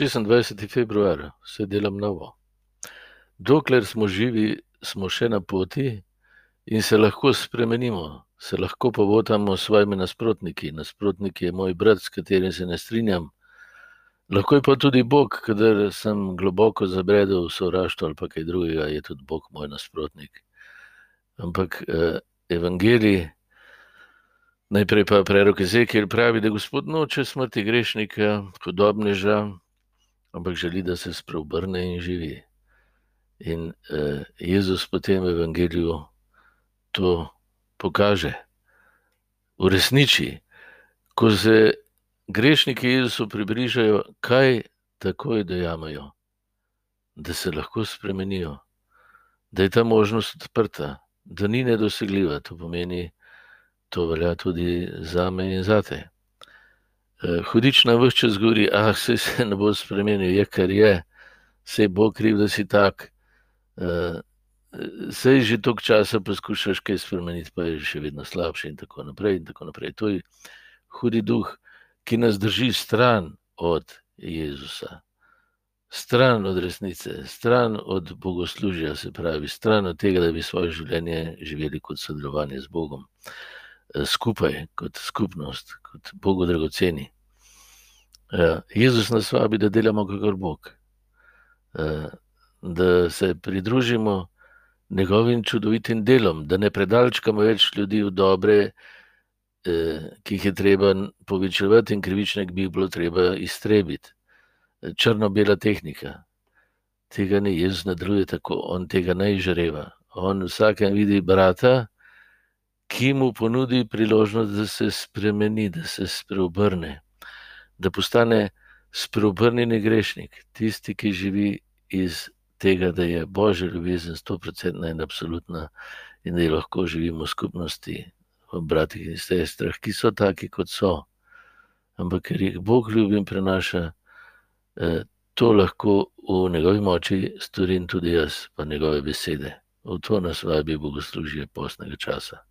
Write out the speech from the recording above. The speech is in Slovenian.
26. februar, se delam novo. Dokler smo živi, smo še na poti in se lahko spremenimo, se lahko povotamo s svojimi nasprotniki. Nasprotnik je moj brat, s katerim se ne strinjam. Lahko je pa tudi Bog, kadar sem globoko zabredel v sovraštvo ali kaj drugega, je tudi Bog moj nasprotnik. Ampak eh, evangelij, najprej pa prerok Ezekiel pravi, da Gospod noče smrti grešnika, podobneža, ampak želi, da se spreobrne in živi. In eh, Jezus potem v evangeliju to pokaže, uresniči. Ko se grešniki Jezusu približajo, kaj takoj dojamajo, da se lahko spremenijo, da je ta možnost odprta, da ni nedosegljiva. To pomeni, to velja tudi za me in za te. Eh, hudič nam vse čas govori, ah, se, se ne bo spremenil, je kar je, se bo kriv, da si tak. Uh, Sej že toliko časa poskušaš kaj spremeniti, pa je še vedno slabše, in tako naprej. In tako naprej. To je hudi duh, ki nas drži stran od Jezusa, stran od resnice, stran od bogoslužja, se pravi, stran od tega, da bi svoje življenje živeli kot sodelovanje z Bogom, eh, skupaj, kot skupnost, kot Bogu dragoceni. Eh, Jezus nas vabi, da delamo kot Bog, eh, da se pridružimo njegovim čudovitim delom, da ne predalčkamo več ljudi v dobre, Eh, ki jih je treba povečevati, in krivične, ki bi jih bilo treba iztrebiti. Črno-bela tehnika. Tega ni, Jezus ne deluje tako, on tega ne izžreva. On vsakem vidi brata, ki mu ponudi priložnost, da se spremeni, da se spreobrne, da postane spreobrnjeni grešnik, tisti, ki živi iz tega, da je božja ljubezen 100% in absolutna, in da lahko živimo v skupnosti bratih in sestrah, ki so taki, kot so. Ampak ker jih Bog ljubi in prenaša, eh, to lahko v njegovi moči storim tudi jaz, pa njegove besede. V to nas vabi bogoslužje posnega časa.